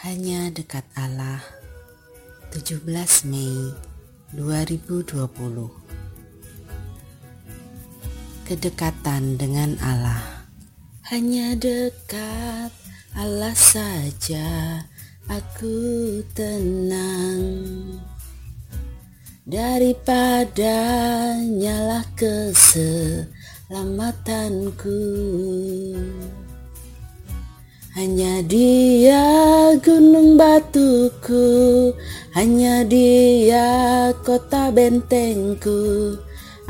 Hanya dekat Allah. 17 Mei 2020 Kedekatan dengan Allah. Hanya dekat Allah saja. Aku tenang. Daripada nyalah keselamatanku hanya dia gunung batuku, hanya dia kota bentengku.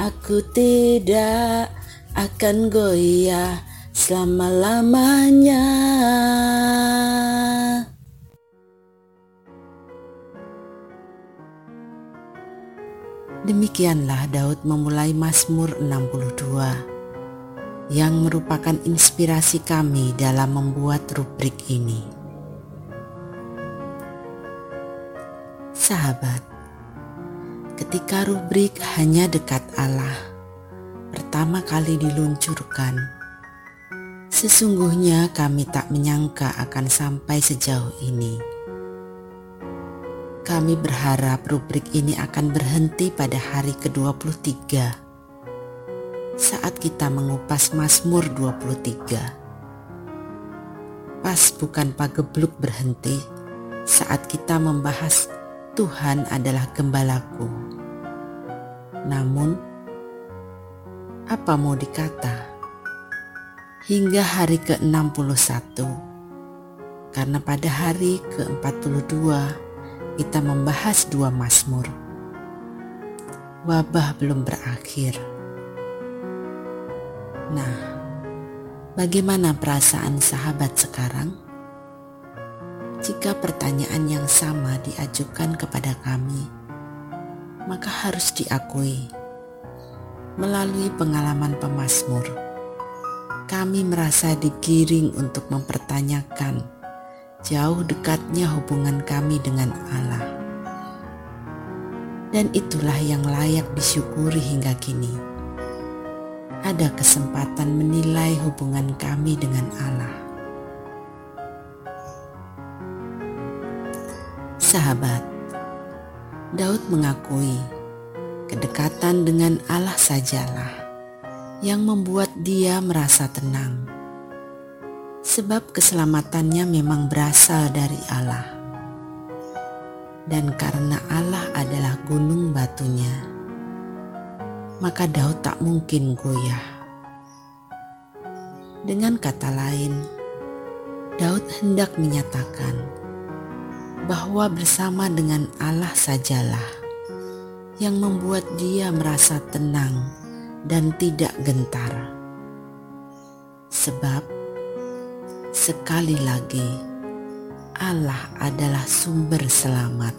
Aku tidak akan goyah selama-lamanya. Demikianlah Daud memulai Mazmur 62 yang merupakan inspirasi kami dalam membuat rubrik ini. Sahabat, ketika rubrik hanya dekat Allah pertama kali diluncurkan, sesungguhnya kami tak menyangka akan sampai sejauh ini. Kami berharap rubrik ini akan berhenti pada hari ke-23 saat kita mengupas Mazmur 23. Pas bukan pagebluk berhenti saat kita membahas Tuhan adalah gembalaku. Namun, apa mau dikata? Hingga hari ke-61, karena pada hari ke-42 kita membahas dua Mazmur. Wabah belum berakhir Nah, bagaimana perasaan sahabat sekarang? Jika pertanyaan yang sama diajukan kepada kami, maka harus diakui melalui pengalaman pemazmur, kami merasa digiring untuk mempertanyakan jauh dekatnya hubungan kami dengan Allah. Dan itulah yang layak disyukuri hingga kini ada kesempatan menilai hubungan kami dengan Allah. Sahabat, Daud mengakui kedekatan dengan Allah sajalah yang membuat dia merasa tenang. Sebab keselamatannya memang berasal dari Allah. Dan karena Allah adalah gunung batunya, maka Daud tak mungkin goyah. Dengan kata lain, Daud hendak menyatakan bahwa bersama dengan Allah sajalah yang membuat dia merasa tenang dan tidak gentar. Sebab sekali lagi Allah adalah sumber selamat.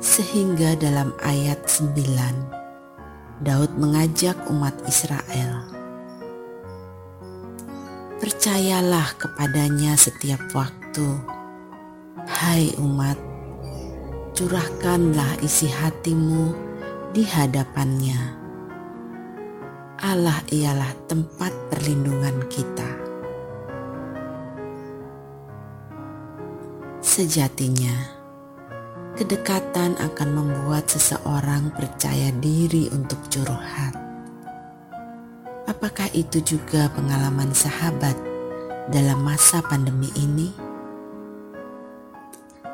Sehingga dalam ayat 9 Daud mengajak umat Israel, "Percayalah kepadanya setiap waktu, hai umat, curahkanlah isi hatimu di hadapannya. Allah ialah tempat perlindungan kita." Sejatinya, kedekatan akan membuat seseorang percaya diri untuk curhat. Apakah itu juga pengalaman sahabat dalam masa pandemi ini?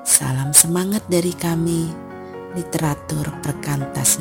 Salam semangat dari kami, literatur perkantas